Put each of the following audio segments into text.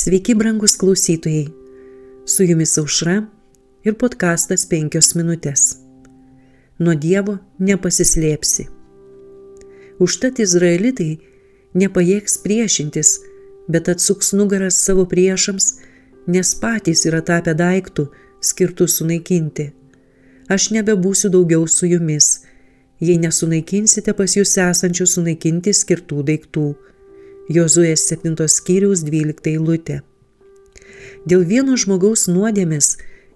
Sveiki, brangus klausytojai. Su jumis aušra ir podkastas 5 minutės. Nuo Dievo nepasislėpsi. Užtat izraelitai nepajėgs priešintis, bet atsuks nugaras savo priešams, nes patys yra tapę daiktų, skirtų sunaikinti. Aš nebebūsiu daugiau su jumis, jei nesunaikinsite pas jūs esančių sunaikinti skirtų daiktų Jozuės 7 skyriaus 12 eilutė. Dėl vieno žmogaus nuodėmės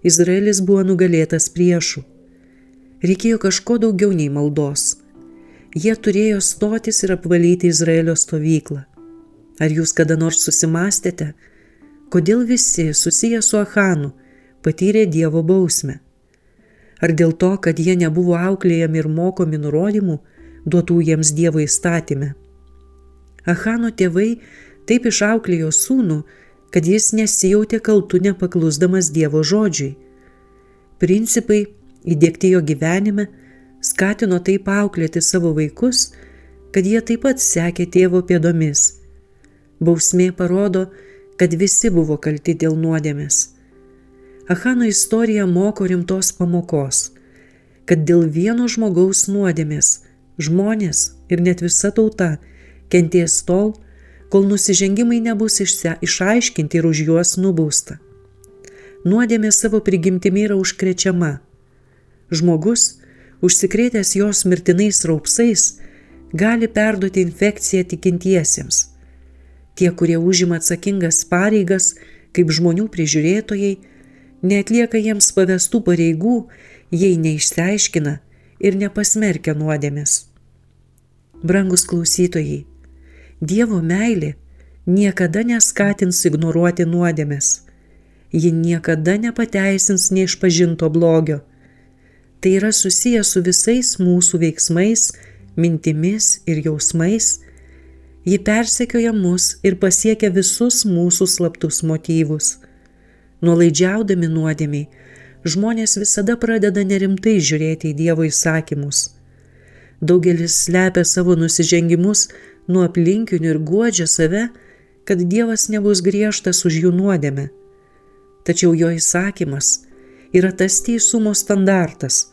Izraelis buvo nugalėtas priešų. Reikėjo kažko daugiau nei maldos. Jie turėjo stotis ir apvalyti Izraelio stovyklą. Ar jūs kada nors susimastėte, kodėl visi susiję su Ahanu patyrė Dievo bausmę? Ar dėl to, kad jie nebuvo auklėjami ir mokomi nurodymų, duotų jiems Dievo įstatymę? Ahano tėvai taip išauklėjo sūnų, kad jis nesijautė kaltų nepaklusdamas Dievo žodžiui. Principai įdėkti jo gyvenime skatino taip auklėti savo vaikus, kad jie taip pat sekė tėvo pėdomis. Bausmė parodo, kad visi buvo kalti dėl nuodėmės. Ahano istorija moko rimtos pamokos, kad dėl vieno žmogaus nuodėmės žmonės ir net visa tauta kenties tol, kol nusižengimai nebus išse, išaiškinti ir už juos nubausta. Nuodėmė savo prigimtimi yra užkrečiama. Žmogus, užsikrėtęs jos mirtinais raupsais, gali perduoti infekciją tikintiesiems. Tie, kurie užima atsakingas pareigas, kaip žmonių prižiūrėtojai, netlieka jiems pavestų pareigų, jei neišsiaiškina ir nepasmerkia nuodėmės. Brangus klausytojai, Dievo meilė niekada neskatins ignoruoti nuodėmės. Ji niekada nepateisins neišpažinto blogio. Tai yra susijęs su visais mūsų veiksmais, mintimis ir jausmais. Ji persekioja mus ir pasiekia visus mūsų slaptus motyvus. Nuolaidžiaudami nuodėmiai, žmonės visada pradeda nerimtai žiūrėti į Dievo įsakymus. Daugelis slepia savo nusižengimus nuo aplinkinių ir guodžia save, kad Dievas nebus griežtas už jų nuodėmę. Tačiau jo įsakymas yra tas teisumo standartas,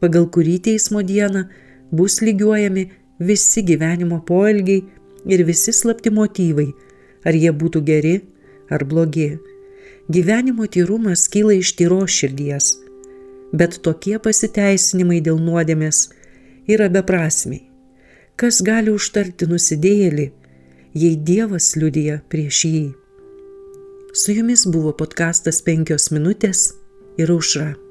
pagal kurį teismo dieną bus lygiuojami visi gyvenimo poelgiai ir visi slapti motyvai, ar jie būtų geri ar blogi. Gyvenimo tyrumas kyla iš tyros širdies, bet tokie pasiteisinimai dėl nuodėmės yra beprasmiai. Kas gali užtarti nusidėjėlį, jei Dievas liudija prieš jį? Su jumis buvo podkastas penkios minutės ir aušra.